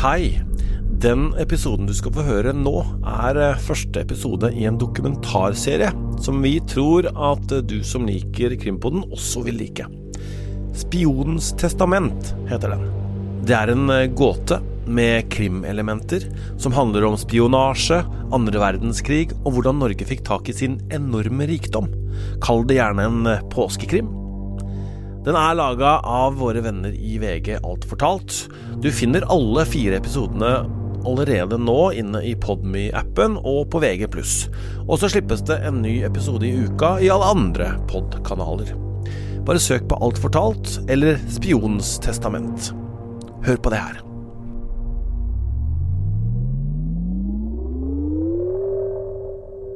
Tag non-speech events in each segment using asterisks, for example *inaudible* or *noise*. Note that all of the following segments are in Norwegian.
Hei! Den episoden du skal få høre nå, er eh, første episode i en dokumentarserie som vi tror at du som liker Krimpodden også vil like. Spionens testament heter den. Det er en eh, gåte med krimelementer som handler om spionasje, andre verdenskrig og hvordan Norge fikk tak i sin enorme rikdom. Kall det gjerne en eh, påskekrim. Den er laga av våre venner i VG Alt fortalt. Du finner alle fire episodene allerede nå inne i Podme-appen og på VG+. Og så slippes det en ny episode i uka i alle andre podkanaler. Bare søk på Alt fortalt eller Spionens testament. Hør på det her.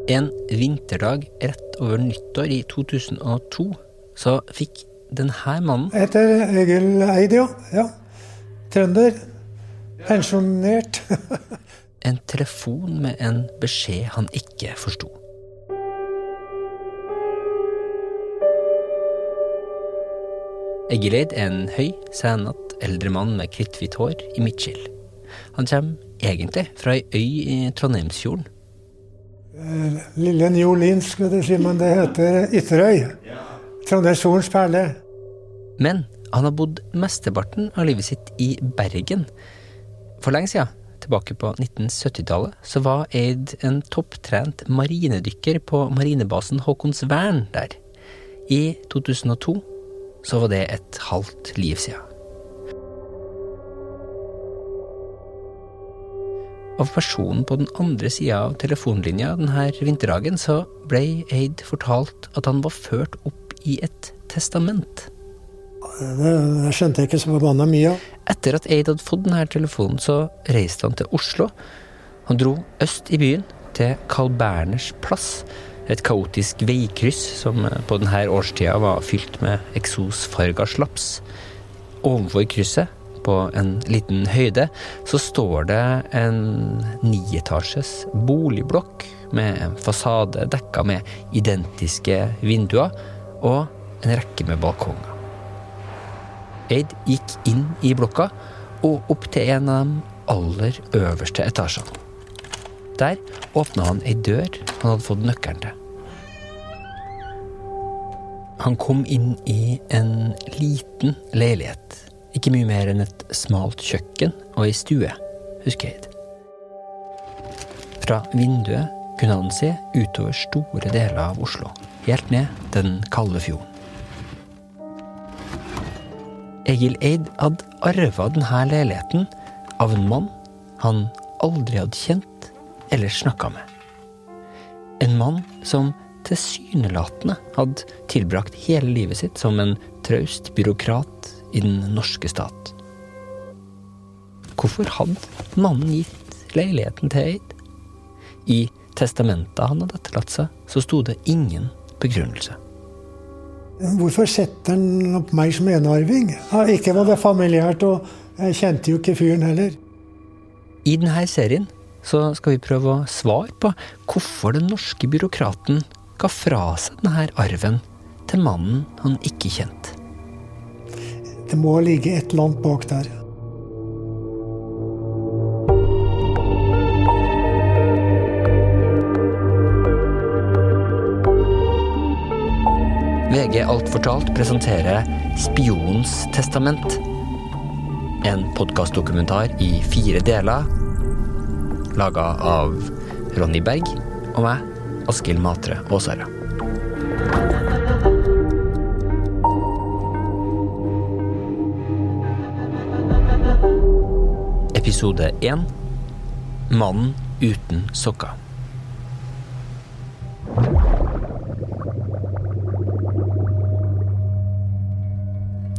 En vinterdag rett over nyttår i 2002 så fikk denne mannen Jeg heter Egil Eid, ja. ja. Trønder. Pensjonert. *laughs* en telefon med en beskjed han ikke forsto. Egil Eid er en høy, senete eldre mann med kritthvitt hår i midtskill. Han kommer egentlig fra ei øy i Trondheimsfjorden. Eh, Lille New Orleans, skulle du si, men det heter Ytterøy. Trondheimsfjordens perle. Men han har bodd mesteparten av livet sitt i Bergen. For lenge siden, tilbake på 1970-tallet, så var Eid en topptrent marinedykker på marinebasen Håkonsvern der. I 2002 så var det et halvt liv siden. Av personen på den andre sida av telefonlinja denne vinterdagen så ble Eid fortalt at han var ført opp i et testament. Det, det skjønte jeg ikke så forbanna mye av. Etter at Eid hadde fått denne telefonen, så reiste han til Oslo. Han dro øst i byen, til Carl Berners plass. Et kaotisk veikryss som på denne årstida var fylt med eksosfarga slaps. Ovenfor krysset, på en liten høyde, så står det en nietasjes boligblokk med en fasade dekka med identiske vinduer, og en rekke med balkonger. Eid gikk inn i blokka og opp til en av de aller øverste etasjene. Der åpna han ei dør han hadde fått nøkkelen til. Han kom inn i en liten leilighet. Ikke mye mer enn et smalt kjøkken og ei stue, husker Eid. Fra vinduet kunne han se utover store deler av Oslo, helt ned den kalde fjorden. Egil Eid hadde arva denne leiligheten av en mann han aldri hadde kjent eller snakka med. En mann som tilsynelatende hadde tilbrakt hele livet sitt som en traust byråkrat i den norske stat. Hvorfor hadde mannen gitt leiligheten til Eid? I testamentet han hadde etterlatt seg, så sto det ingen begrunnelse. Hvorfor setter han opp meg som enarving? Ikke var det familiært, og jeg kjente jo ikke fyren heller. I denne serien så skal vi prøve å svare på hvorfor den norske byråkraten ga fra seg denne arven til mannen han ikke kjente. Det må ligge et eller annet bak der. VG Alt fortalt presenterer Spionens testament. En podkastdokumentar i fire deler, laga av Ronny Berg og meg, Askild Matre Aasara. Episode én Mannen uten sokker.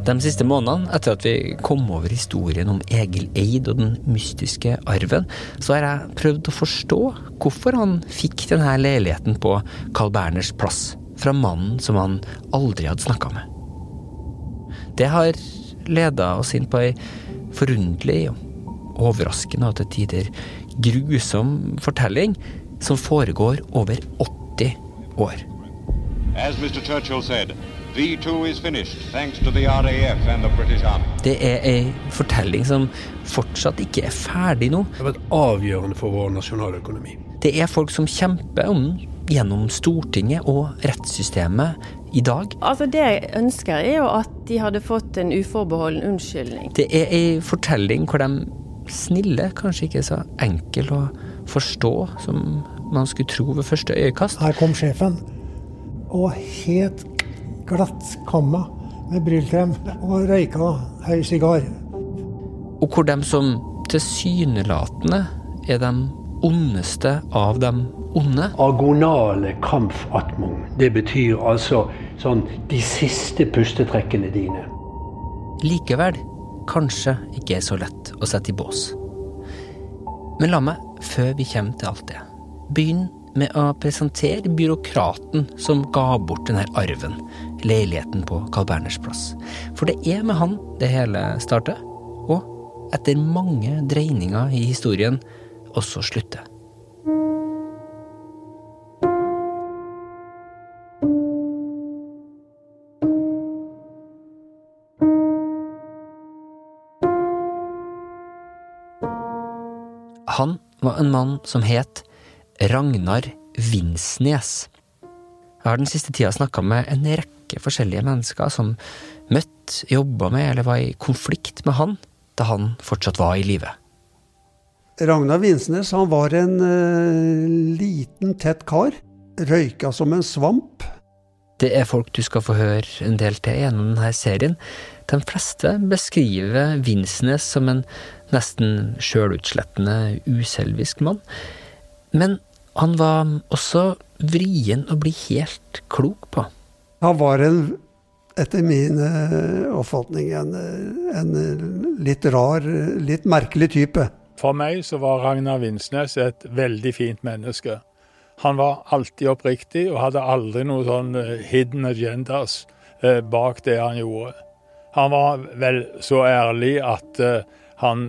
De siste månedene, etter at vi kom over historien om Egil Eid og den mystiske arven, så har jeg prøvd å forstå hvorfor han fikk denne leiligheten på Carl Berners plass fra mannen som han aldri hadde snakka med. Det har leda oss inn på ei forunderlig og overraskende og til tider grusom fortelling som foregår over 80 år. As Mr. Churchill said, V2 is finished, thanks to the RAF and the British Army. Det er ei fortelling som fortsatt ikke er ferdig nå. Det har vært avgjørende for vår nasjonaløkonomi. Det er folk som kjemper om gjennom Stortinget og rettssystemet i dag. Altså Det jeg ønsker, er jo at de hadde fått en uforbeholden unnskyldning. Det er ei fortelling hvor de snille kanskje ikke er så enkel å forstå som man skulle tro ved første øyekast. Her kom sjefen, og helt glatt kamma med brylkrem og røyka høy sigar. Og hvor de som tilsynelatende er de ondeste av de onde. Agonale kampfatmung. Det betyr altså sånn de siste pustetrekkene dine. Likevel kanskje ikke er så lett å sette i bås. Men la meg, før vi kommer til alt det, begynne med å presentere byråkraten som ga bort denne arven, leiligheten på Carl Berners plass. For det er med han det hele starter, og etter mange dreininger i historien også slutter. Han var en mann som het Ragnar Vinsnes. Jeg har den siste tida snakka med en rekke forskjellige mennesker som møtte, jobba med eller var i konflikt med han da han fortsatt var i live. Ragnar Vinsnes han var en uh, liten, tett kar. Røyka som en svamp. Det er folk du skal få høre en del til gjennom denne serien. De fleste beskriver Vinsnes som en nesten sjølutslettende, uselvisk mann. Men han var også vrien å bli helt klok på. Han var en, etter min uh, oppfatning, en, en, litt rar, litt merkelig type. For meg så var Ragnar Vinsnes et veldig fint menneske. Han var alltid oppriktig og hadde aldri noen sånn eh, hidden agendas uh, bak det han gjorde. Han var vel så ærlig at han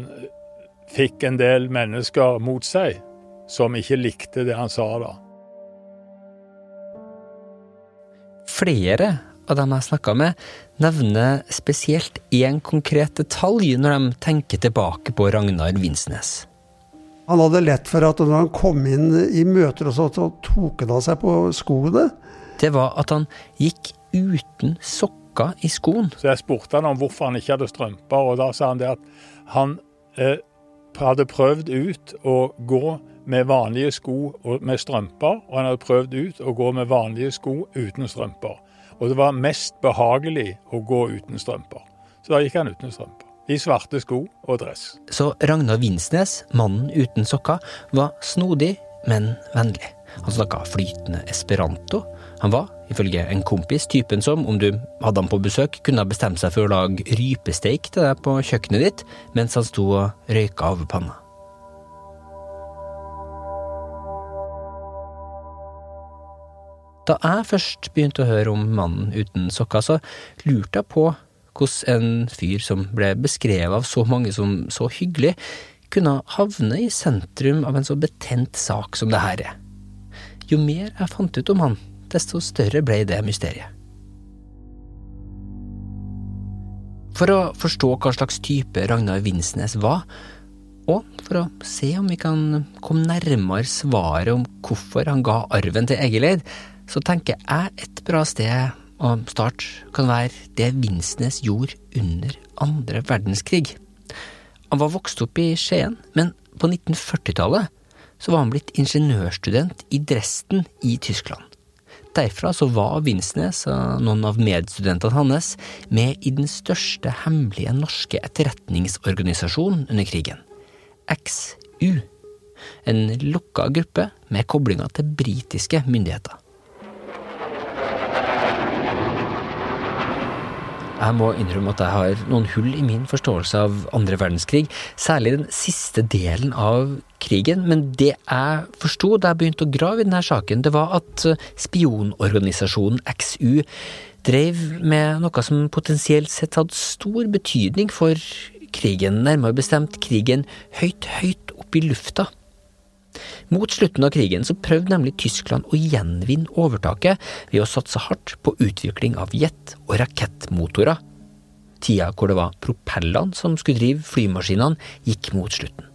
fikk en del mennesker mot seg som ikke likte det han sa da. Flere av dem jeg snakka med, nevner spesielt én konkret detalj når de tenker tilbake på Ragnar Vinsnes. Han hadde lett for at når han kom inn i møter, og så, tok han av seg på skoene. Det var at han gikk uten sokker sokker i skoen. Så jeg spurte han om hvorfor han ikke hadde strømper, og da sa han det at han eh, hadde prøvd ut å gå med vanlige sko og med strømper, og han hadde prøvd ut å gå med vanlige sko uten strømper. Og det var mest behagelig å gå uten strømper. Så da gikk han uten strømper. I svarte sko og dress. Så Ragnar Vinsnes, mannen uten sokker, var snodig, men vennlig. Han snakka flytende esperanto. Han var, ifølge en kompis, typen som, om du hadde han på besøk, kunne ha bestemt seg for å lage rypesteik til deg på kjøkkenet ditt mens han sto og røyka over panna. Da jeg først begynte å høre om mannen uten sokker, så lurte jeg på hvordan en fyr som ble beskrevet av så mange som så hyggelig, kunne havne i sentrum av en så betent sak som det her er. Jo mer jeg fant ut om han, desto større ble det mysteriet. For å forstå hva slags type Ragnar Vinsnes var, og for å se om vi kan komme nærmere svaret om hvorfor han ga arven til Egileid, så tenker jeg et bra sted å starte kan være det Vinsnes gjorde under andre verdenskrig. Han var vokst opp i Skien, men på 1940-tallet så var han blitt ingeniørstudent i Dresden i Tyskland. Derfra så var Vinsnes og noen av medstudentene hans med i den største hemmelige norske etterretningsorganisasjonen under krigen, XU. En lukka gruppe med koblinger til britiske myndigheter. Jeg må innrømme at jeg har noen hull i min forståelse av andre verdenskrig, særlig den siste delen av krigen, men det jeg forsto da jeg begynte å grave i denne saken, det var at spionorganisasjonen XU drev med noe som potensielt sett hadde stor betydning for krigen, nærmere bestemt krigen høyt, høyt opp i lufta. Mot slutten av krigen så prøvde nemlig Tyskland å gjenvinne overtaket ved å satse hardt på utvikling av jet- og rakettmotorer. Tida hvor det var propellene som skulle drive flymaskinene, gikk mot slutten.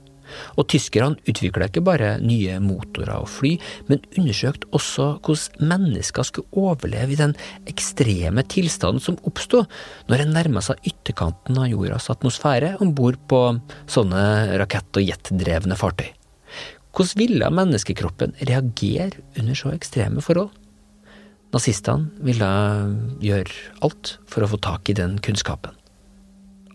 Og tyskerne utvikla ikke bare nye motorer og fly, men undersøkte også hvordan mennesker skulle overleve i den ekstreme tilstanden som oppsto når en nærma seg ytterkanten av jordas atmosfære om bord på sånne rakett- og jetdrevne fartøy. Hvordan ville menneskekroppen reagere under så ekstreme forhold? Nazistene ville gjøre alt for å få tak i den kunnskapen.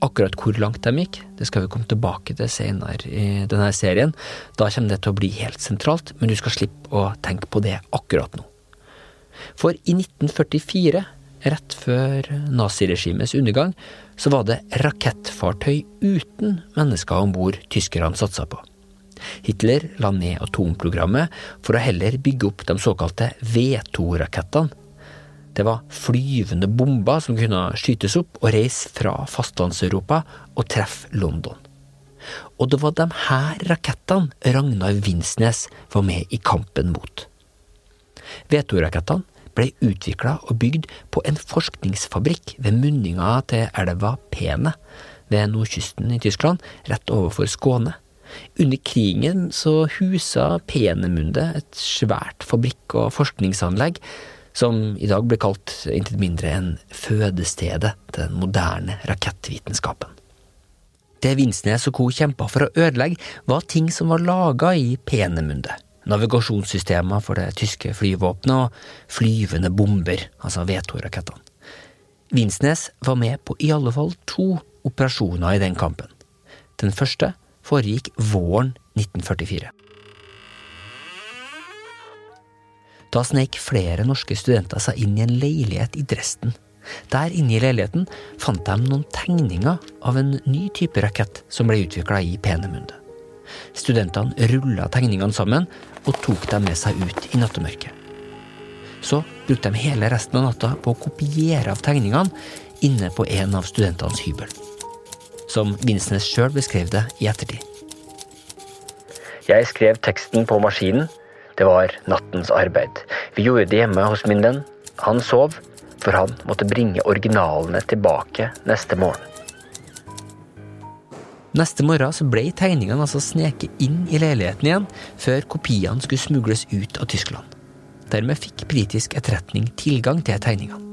Akkurat hvor langt de gikk, det skal vi komme tilbake til senere i denne serien. Da kommer det til å bli helt sentralt, men du skal slippe å tenke på det akkurat nå. For i 1944, rett før naziregimets undergang, så var det rakettfartøy uten mennesker om bord tyskerne satsa på. Hitler la ned atomprogrammet for å heller bygge opp de såkalte V2-rakettene. Det var flyvende bomber som kunne skytes opp og reise fra fastlandseuropa og treffe London. Og det var de her rakettene Ragnar Vinsnes var med i kampen mot. V2-rakettene ble utvikla og bygd på en forskningsfabrikk ved munninga til elva Pene ved nordkysten i Tyskland, rett overfor Skåne. Under krigen så husa Penemunde et svært fabrikk- og forskningsanlegg som i dag ble kalt intet mindre enn fødestedet til den moderne rakettvitenskapen. Det Vinsnes og co. kjempa for å ødelegge, var ting som var laga i Penemunde. Navigasjonssystemer for det tyske flyvåpenet og flyvende bomber, altså V2-rakettene. Vinsnes var med på i alle fall to operasjoner i den kampen. Den første foregikk våren 1944. Da sneik flere norske studenter seg inn i en leilighet i Dresden. Der inne i leiligheten fant de noen tegninger av en ny type rakett som ble utvikla i Penemunde. Studentene rulla tegningene sammen og tok dem med seg ut i nattemørket. Så brukte de hele resten av natta på å kopiere av tegningene inne på en av studentenes hybel. Som Vinsnes sjøl beskrev det i ettertid. Jeg skrev teksten på maskinen. Det var nattens arbeid. Vi gjorde det hjemme hos min venn. Han sov, for han måtte bringe originalene tilbake neste morgen. Neste morgen så ble tegningene altså sneket inn i leiligheten igjen, før kopiene skulle smugles ut av Tyskland. Dermed fikk britisk etterretning tilgang til tegningene.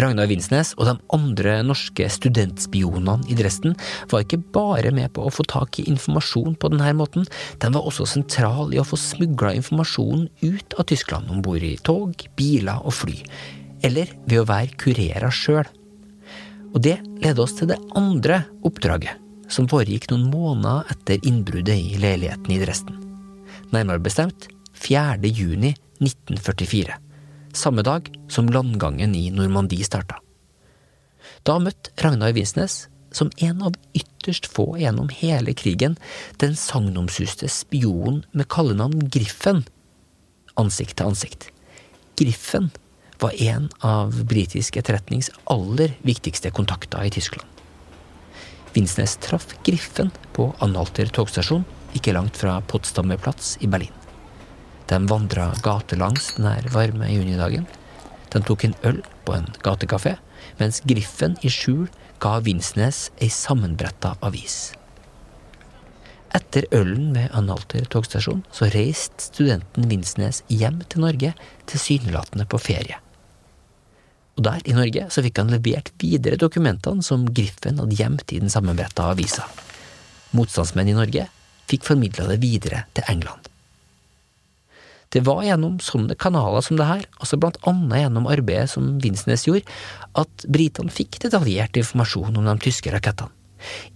Ragnar Vinsnes og de andre norske studentspionene i Dresden var ikke bare med på å få tak i informasjon på denne måten, de var også sentral i å få smugla informasjonen ut av Tyskland om bord i tog, biler og fly, eller ved å være kurerer sjøl. Og det leder oss til det andre oppdraget, som foregikk noen måneder etter innbruddet i leiligheten i Dresden. Nærmere bestemt 4. juni 1944 samme dag som landgangen i Normandie starta. Da møtte Ragnar Vinsnes, som en av ytterst få gjennom hele krigen, den sagnomsuste spionen med kallenavn Griffen, ansikt til ansikt. Griffen var en av britisk etterretnings aller viktigste kontakter i Tyskland. Vinsnes traff Griffen på Analter togstasjon, ikke langt fra Potsdamer Platz i Berlin. De vandra gatelangs denne varme junidagen. De tok en øl på en gatekafé, mens Griffen i skjul ga Vinsnes ei sammenbretta avis. Etter ølen ved Analter togstasjon så reiste studenten Vinsnes hjem til Norge, tilsynelatende på ferie. Og der i Norge så fikk han levert videre dokumentene som Griffen hadde gjemt i den sammenbretta avisa. Motstandsmenn i Norge fikk formidla det videre til England. Det var gjennom sånne kanaler som det her, altså blant annet gjennom arbeidet som Vinsnes gjorde, at britene fikk detaljert informasjon om de tyske rakettene.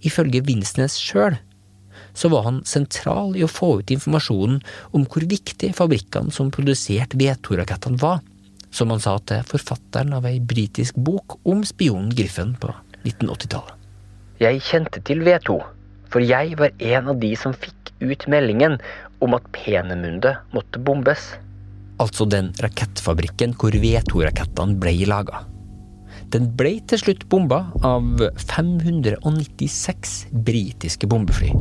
Ifølge Vinsnes sjøl så var han sentral i å få ut informasjonen om hvor viktig fabrikkene som produserte V2-rakettene var, som han sa til forfatteren av ei britisk bok om spionen Griffen på 1980-tallet. Jeg kjente til V2, for jeg var en av de som fikk ut meldingen om at Penemunde måtte bombes. Altså den rakettfabrikken hvor V2-rakettene ble laga. Den ble til slutt bomba av 596 britiske bombefly.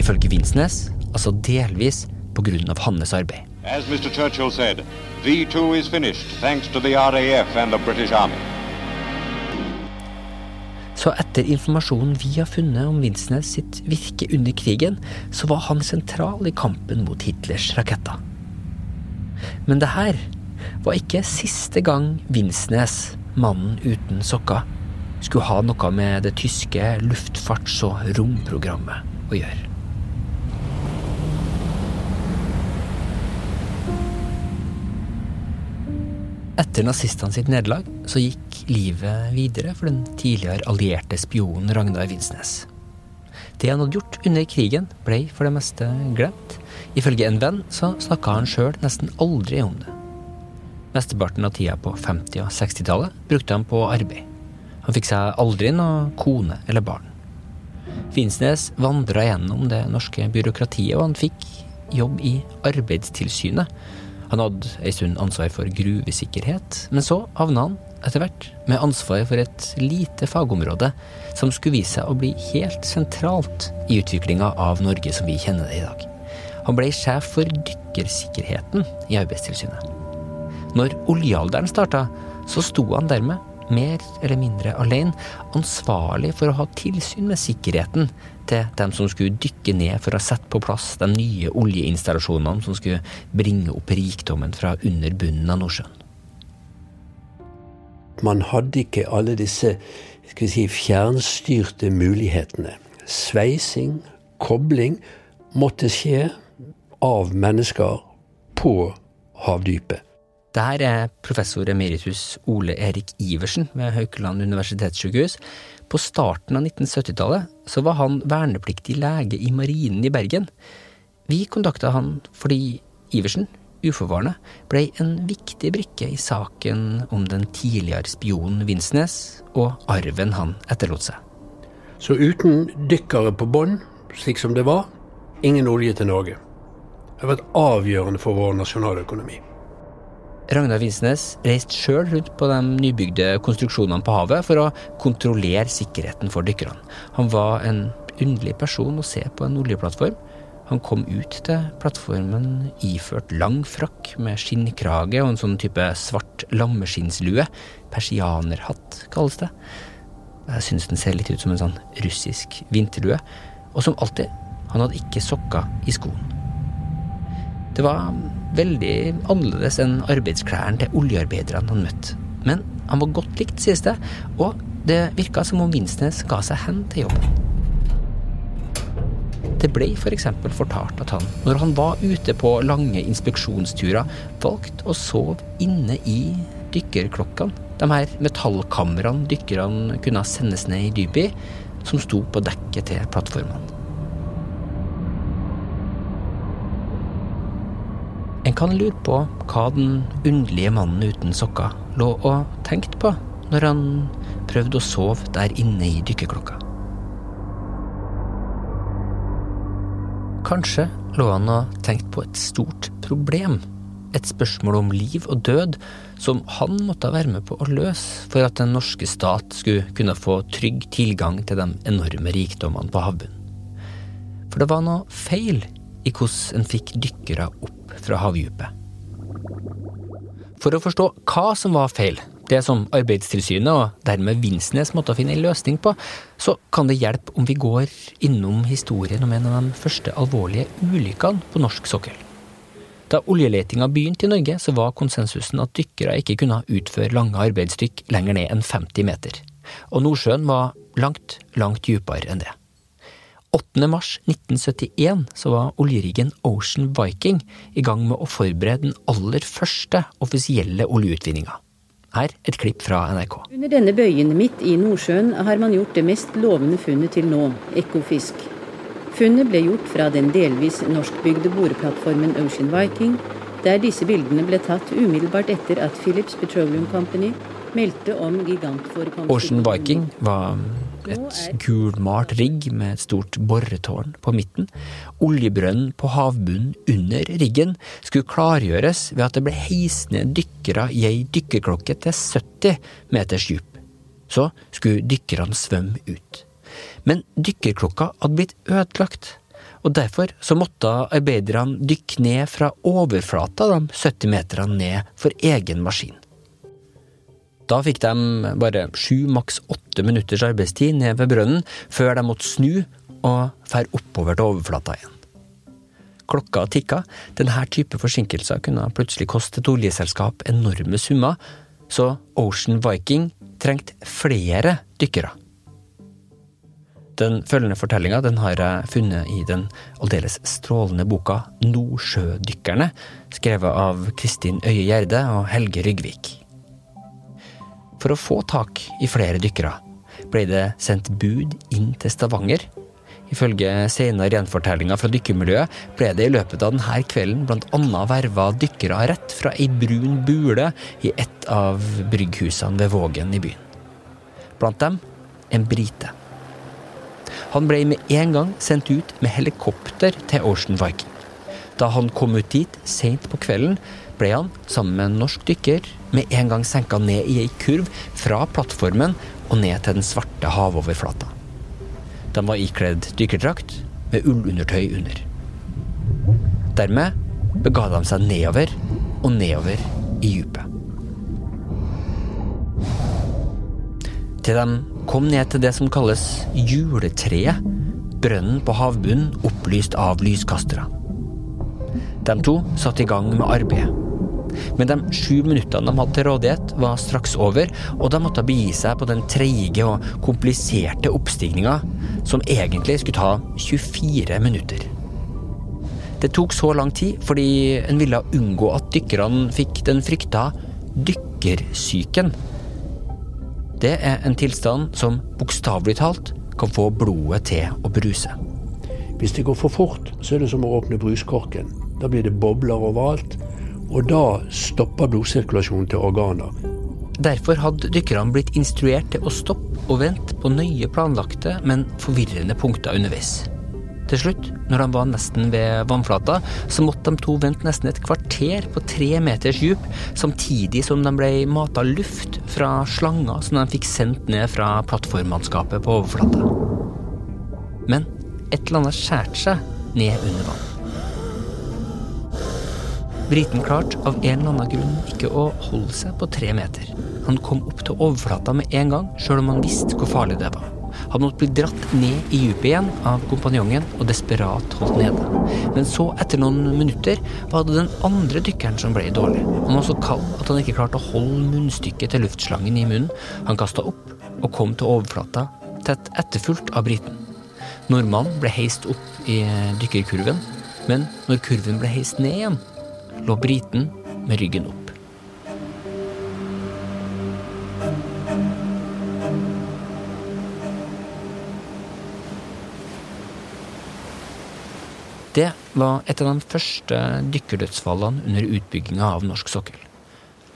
Ifølge Vinsnes altså delvis av hans arbeid. As Mr. Churchill said, V2 is finished thanks to the RAF and the British Army. Så etter informasjonen vi har funnet om Vinsnes sitt virke under krigen, så var han sentral i kampen mot Hitlers raketter. Men det her var ikke siste gang Vinsnes, mannen uten sokker, skulle ha noe med det tyske luftfarts- og romprogrammet å gjøre. Etter nazistene sitt nederlag så gikk livet videre for den tidligere allierte spionen Ragnar Vinsnes. Det han hadde gjort under krigen, ble for det meste glemt. Ifølge en venn så snakka han sjøl nesten aldri om det. Mesteparten av tida på 50- og 60-tallet brukte han på arbeid. Han fikk seg aldri noe kone eller barn. Vinsnes vandra gjennom det norske byråkratiet, og han fikk jobb i Arbeidstilsynet. Han hadde ei stund ansvar for gruvesikkerhet, men så havna han etter hvert med ansvar for et lite fagområde som skulle vise seg å bli helt sentralt i utviklinga av Norge som vi kjenner det i dag. Han ble sjef for dykkersikkerheten i Arbeidstilsynet. Når oljealderen starta, så sto han dermed mer eller mindre alene, ansvarlig for å ha tilsyn med sikkerheten til dem som skulle dykke ned for å sette på plass de nye oljeinstallasjonene som skulle bringe opp rikdommen fra under bunnen av Nordsjøen. Man hadde ikke alle disse skal vi si, fjernstyrte mulighetene. Sveising, kobling, måtte skje av mennesker på havdypet. Det er professor emeritus Ole Erik Iversen ved Haukeland universitetssykehus. På starten av 1970-tallet så var han vernepliktig lege i Marinen i Bergen. Vi kontakta han fordi Iversen, uforvarende, ble en viktig brikke i saken om den tidligere spionen Vinsnes og arven han etterlot seg. Så uten dykkere på bånn, slik som det var, ingen olje til Norge. Det har vært avgjørende for vår nasjonaløkonomi. Ragnar Vinsnes reiste sjøl rundt på de nybygde konstruksjonene på havet for å kontrollere sikkerheten for dykkerne. Han var en underlig person å se på en oljeplattform. Han kom ut til plattformen iført lang frakk med skinnkrage og en sånn type svart lammeskinnslue. Persianerhatt, kalles det. Jeg synes den ser litt ut som en sånn russisk vinterlue. Og som alltid, han hadde ikke sokker i skoen. Det var veldig annerledes enn arbeidsklærne til oljearbeiderne han møtte. Men han var godt likt, sies det, og det virka som om Vinsnes ga seg hen til jobben. Det ble f.eks. For fortalt at han, når han var ute på lange inspeksjonsturer, valgte å sove inne i dykkerklokkene. De her metallkamrene dykkerne kunne sendes ned i dypet i, som sto på dekket til plattformene. En kan lure på hva den underlige mannen uten sokker lå og tenkte på når han prøvde å sove der inne i dykkerklokka. Kanskje lå han og tenkte på et stort problem, et spørsmål om liv og død som han måtte være med på å løse for at den norske stat skulle kunne få trygg tilgang til de enorme rikdommene på havbunnen. For det var noe feil i hvordan en fikk dykkere opp fra havdypet. For å forstå hva som var feil, det som Arbeidstilsynet og dermed Vinsnes måtte finne en løsning på, så kan det hjelpe om vi går innom historien om en av de første alvorlige ulykkene på norsk sokkel. Da oljeletinga begynte i Norge, så var konsensusen at dykkere ikke kunne utføre lange arbeidsdykk lenger ned enn 50 meter. Og Nordsjøen var langt, langt dypere enn det. 8. mars 1971 så var oljeriggen Ocean Viking i gang med å forberede den aller første offisielle oljeutvinninga. Her et klipp fra NRK. Under denne bøyen midt i Nordsjøen har man gjort det mest lovende funnet til nå, Ekofisk. Funnet ble gjort fra den delvis norskbygde boreplattformen Ocean Viking, der disse bildene ble tatt umiddelbart etter at Philips Petroleum Company meldte om gigantforekomster Ocean Viking var et gulmalt rigg med et stort boretårn på midten. Oljebrønnen på havbunnen under riggen skulle klargjøres ved at det ble heist ned dykkere i ei dykkerklokke til 70 meters dyp. Så skulle dykkerne svømme ut. Men dykkerklokka hadde blitt ødelagt, og derfor så måtte arbeiderne dykke ned fra overflata de 70 meterne ned for egen maskin. Da fikk de bare sju, maks åtte minutters arbeidstid ned ved brønnen, før de måtte snu og fære oppover til overflata igjen. Klokka tikka. Denne type forsinkelser kunne plutselig koste et oljeselskap enorme summer, så Ocean Viking trengte flere dykkere. Den følgende fortellinga har jeg funnet i den aldeles strålende boka Nordsjødykkerne, skrevet av Kristin Øye Gjerde og Helge Ryggvik. For å få tak i flere dykkere ble det sendt bud inn til Stavanger. Ifølge senere gjenfortellinger fra dykkermiljøet ble det i løpet av denne kvelden bl.a. verva dykkere rett fra ei brun bule i et av brygghusene ved Vågen i byen. Blant dem en brite. Han ble med en gang sendt ut med helikopter til Ocean Viking. Da han kom ut dit seint på kvelden, ble han, sammen med en norsk dykker, med en gang senka ned i ei kurv fra plattformen og ned til den svarte havoverflata. De var ikledd dykkerdrakt med ullundertøy under. Dermed bega de seg nedover og nedover i dypet. Til de kom ned til det som kalles juletreet, brønnen på havbunnen opplyst av lyskastere. De to satte i gang med arbeidet. Men de sju minuttene de hadde til rådighet, var straks over, og de måtte begi seg på den treige og kompliserte oppstigninga, som egentlig skulle ta 24 minutter. Det tok så lang tid fordi en ville unngå at dykkerne fikk den frykta dykkersyken. Det er en tilstand som bokstavelig talt kan få blodet til å bruse. Hvis det går for fort, så er det som å åpne bruskorken. Da blir det bobler overalt, og da stopper blodsirkulasjonen til organer. Derfor hadde dykkerne blitt instruert til å stoppe og vente på nøye planlagte, men forvirrende punkter underveis. Til slutt, når de var nesten ved vannflata, så måtte de to vente nesten et kvarter på tre meters dyp, samtidig som de ble mata luft fra slanger som de fikk sendt ned fra plattformmannskapet på overflata. Men et eller annet skjærte seg ned under vann. Briten klarte av en eller annen grunn ikke å holde seg på tre meter. Han kom opp til overflata med en gang, sjøl om han visste hvor farlig det var. Han måtte bli dratt ned i dypet igjen av kompanjongen og desperat holdt nede. Men så, etter noen minutter, var det den andre dykkeren som ble dårlig. Han var så kald at han ikke klarte å holde munnstykket til luftslangen i munnen. Han kasta opp og kom til overflata, tett etterfulgt av briten. Nordmannen ble heist opp i dykkerkurven, men når kurven ble heist ned igjen, lå briten med ryggen opp. Det var et av de første dykkerdødsfallene under utbygginga av norsk sokkel.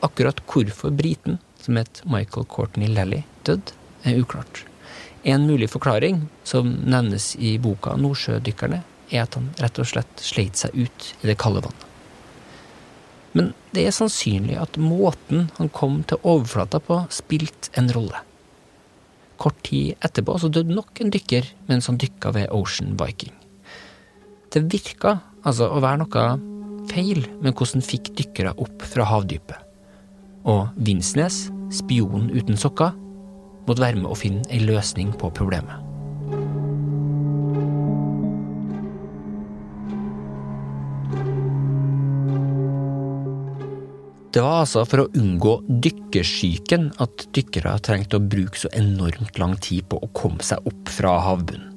Akkurat hvorfor briten, som het Michael Courtney Lally, døde, er uklart. En mulig forklaring, som nevnes i boka 'Nordsjødykkerne', er at han rett og slett sleit seg ut i det kalde vannet. Men det er sannsynlig at måten han kom til overflata på, spilte en rolle. Kort tid etterpå så døde nok en dykker mens han dykka ved Ocean Viking. Det virka altså å være noe feil med hvordan fikk dykkere opp fra havdypet. Og Vinsnes, spionen uten sokker, måtte være med å finne ei løsning på problemet. Det var altså for å unngå dykkersyken at dykkere trengte å bruke så enormt lang tid på å komme seg opp fra havbunnen.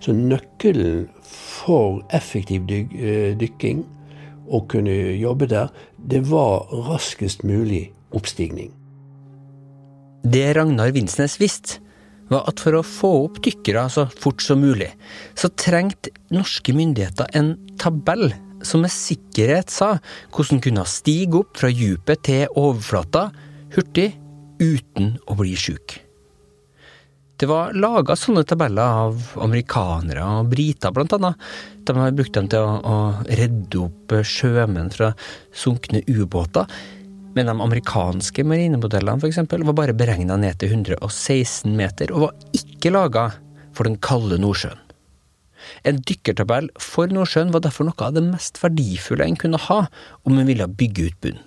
Så nøkkelen for effektiv dyk eh, dykking, å kunne jobbe der, det var raskest mulig oppstigning. Det Ragnar Vinsnes visste, var at for å få opp dykkere så fort som mulig, så trengte norske myndigheter en tabell som med sikkerhet sa hvordan kunne stige opp fra dypet til overflata hurtig uten å bli sjuk. Det var laga sånne tabeller av amerikanere og briter, blant annet. De har brukt dem til å, å redde opp sjømenn fra sunkne ubåter. Men de amerikanske marinemodellene for eksempel, var bare beregna ned til 116 meter, og var ikke laga for den kalde Nordsjøen. En dykkertabell for Nordsjøen var derfor noe av det mest verdifulle en kunne ha om en ville bygge ut bunnen.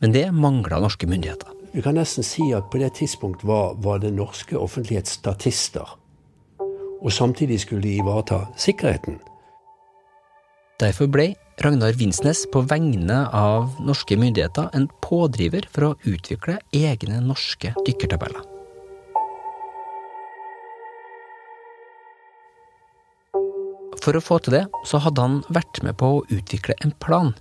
Men det mangla norske myndigheter. Vi kan nesten si at på det tidspunkt var, var det norske offentlighet statister. Og samtidig skulle de ivareta sikkerheten. Derfor ble Ragnar Vinsnes på vegne av norske myndigheter en pådriver for å utvikle egne norske dykkertabeller. For å få til det, så hadde han vært med på å utvikle en plan.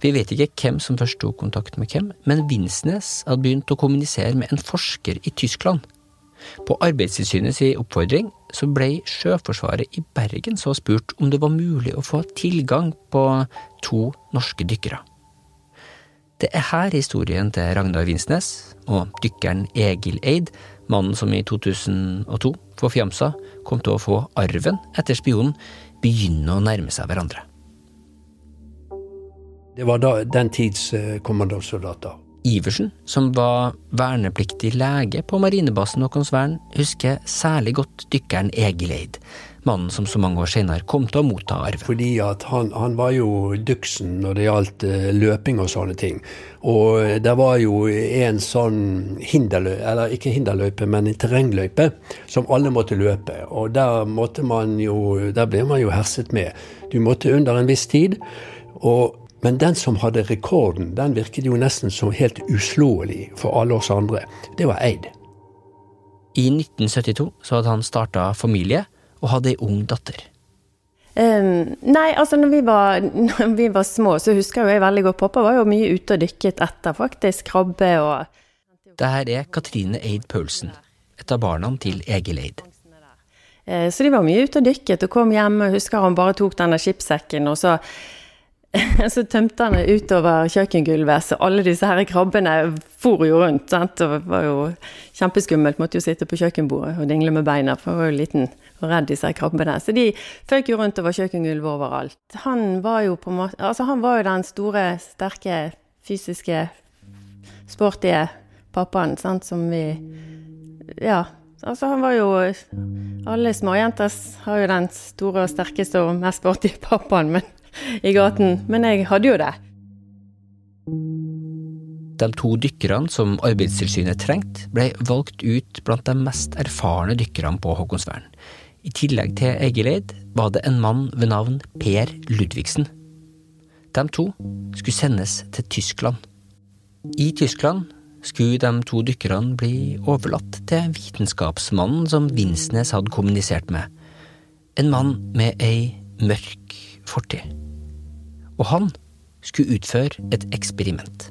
Vi vet ikke hvem som først tok kontakt med hvem, men Vinsnes hadde begynt å kommunisere med en forsker i Tyskland. På Arbeidstilsynets oppfordring så ble Sjøforsvaret i Bergen så spurt om det var mulig å få tilgang på to norske dykkere. Det er her historien til Ragnar Vinsnes og dykkeren Egil Eid, mannen som i 2002 for Fjamsa kom til å få arven etter spionen, begynne å nærme seg hverandre. Det var da, den tids eh, kommandosoldater. Iversen, som var vernepliktig lege på marinebasen Haakonsvern, husker særlig godt dykkeren Egil Eid, mannen som så mange år senere kom til å motta arven. Fordi at han, han var jo duksen når det gjaldt uh, løping og sånne ting. Og det var jo en sånn hinderløype, eller ikke hinderløype, men en terrengløype, som alle måtte løpe. Og der måtte man jo, der ble man jo herset med. Du måtte under en viss tid. og men den som hadde rekorden, den virket jo nesten som helt uslåelig for alle oss andre. Det var Eid. I 1972 så hadde han starta familie og hadde ei ung datter. Um, nei, altså når vi, var, når vi, var, små, så husker jeg veldig godt Pappa var jo mye ute og dykket etter faktisk krabbe og Det her er Katrine Eid Paulsen, et av barna til Egil Eid. Uh, så de var mye ute og dykket og kom hjem. husker han bare tok denne skipssekken og så *laughs* så tømte han det utover kjøkkengulvet, så alle disse her krabbene for jo rundt. Sant? Det var jo kjempeskummelt. Måtte jo sitte på kjøkkenbordet og dingle med beina, for jeg var jo liten og redd disse her krabbene. Så de føk jo rundt over kjøkkengulvet overalt. Han var jo på måte Altså, han var jo den store, sterke, fysiske, sportige pappaen, sant, som vi Ja. Altså, han var jo Alle småjenter har jo den store og sterkeste og mest sportige pappaen, men i gaten, men jeg hadde jo det. De to dykkerne som Arbeidstilsynet trengte, ble valgt ut blant de mest erfarne dykkerne på Håkonsvern. I tillegg til Egeleid var det en mann ved navn Per Ludvigsen. De to skulle sendes til Tyskland. I Tyskland skulle de to dykkerne bli overlatt til vitenskapsmannen som Vinsnes hadde kommunisert med. En mann med ei mørk fortid. Og han skulle utføre et eksperiment.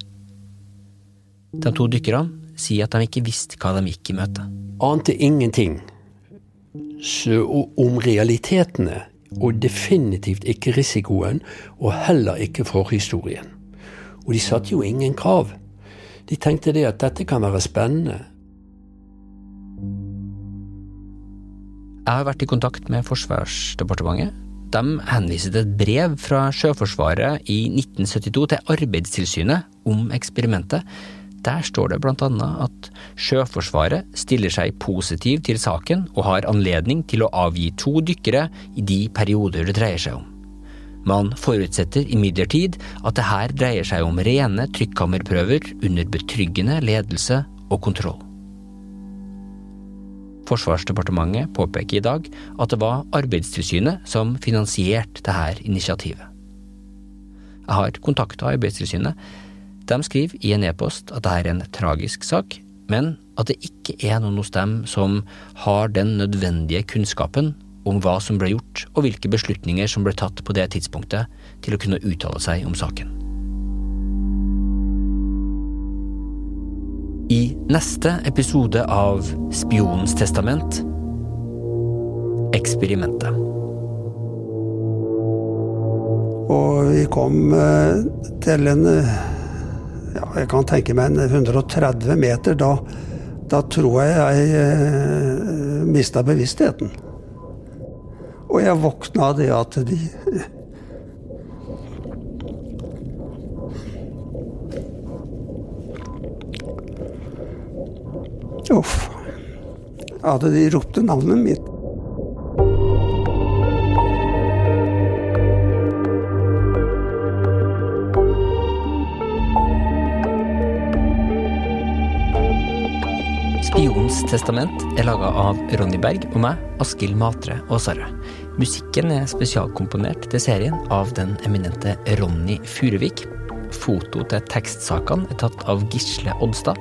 De to dykkerne sier at de ikke visste hva de gikk i møte. Ante ingenting Så om realitetene, og definitivt ikke risikoen, og heller ikke forhistorien. Og de satte jo ingen krav. De tenkte det at dette kan være spennende. Jeg har vært i kontakt med Forsvarsdepartementet de henviser til et brev fra Sjøforsvaret i 1972 til Arbeidstilsynet om eksperimentet. Der står det blant annet at Sjøforsvaret stiller seg positiv til saken og har anledning til å avgi to dykkere i de perioder det dreier seg om. Man forutsetter imidlertid at det her dreier seg om rene trykkammerprøver under betryggende ledelse og kontroll. Forsvarsdepartementet påpeker i dag at det var Arbeidstilsynet som finansierte dette initiativet. Jeg har kontakta Arbeidstilsynet. De skriver i en e-post at dette er en tragisk sak, men at det ikke er noen hos dem som har den nødvendige kunnskapen om hva som ble gjort og hvilke beslutninger som ble tatt på det tidspunktet, til å kunne uttale seg om saken. I neste episode av Spionens testament Eksperimentet. Og vi kom eh, til en eh, ja, jeg kan tenke meg en 130 meter. Da, da tror jeg jeg eh, mista bevisstheten. Og jeg våkna det at de Uff. Hadde de ropte navnet mitt Spions testament er laga av Ronny Berg og meg, Askild Matre og Sara. Musikken er spesialkomponert til serien av den eminente Ronny Furuvik. Foto til tekstsakene er tatt av Gisle Oddstad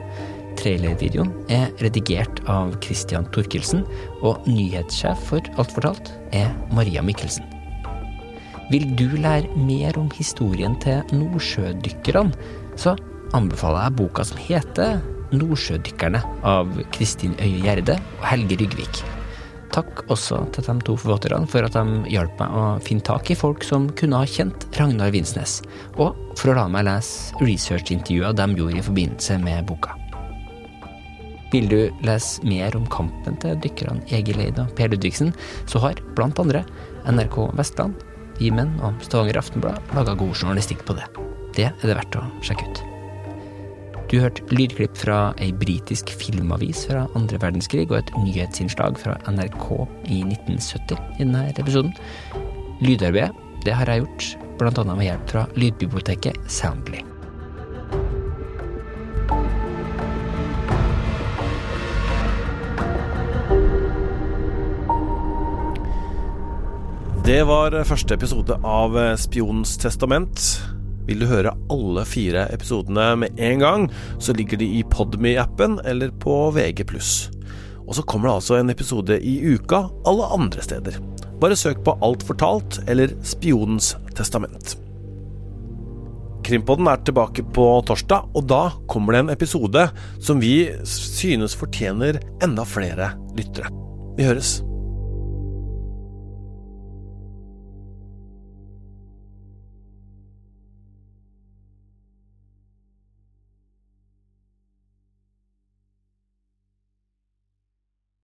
Trailervideoen er redigert av Christian Torkelsen, og nyhetssjef for Alt fortalt er Maria Mikkelsen. Vil du lære mer om historien til nordsjødykkerne, så anbefaler jeg boka som heter Nordsjødykkerne av Kristin Øye Gjerde og Helge Rygvik. Takk også til de to forfatterne for at de hjalp meg å finne tak i folk som kunne ha kjent Ragnar Vinsnes, og for å la meg lese researchintervjuer de gjorde i forbindelse med boka. Vil du lese mer om kampen til dykkerne Egil Eid og Per Ludvigsen, så har blant andre NRK Vestland, Vimen og Stavanger Aftenblad laga god journalistikk på det. Det er det verdt å sjekke ut. Du hørte lydklipp fra ei britisk filmavis fra andre verdenskrig og et nyhetsinnslag fra NRK i 1970 i denne episoden. Lydarbeidet det har jeg gjort, annet med hjelp fra lydbiblioteket Soundly. Det var første episode av Spionens testament. Vil du høre alle fire episodene med en gang, så ligger de i Podme-appen eller på VG+. Og så kommer det altså en episode i uka alle andre steder. Bare søk på Alt fortalt eller Spionens testament. Krimpodden er tilbake på torsdag, og da kommer det en episode som vi synes fortjener enda flere lyttere. Vi høres.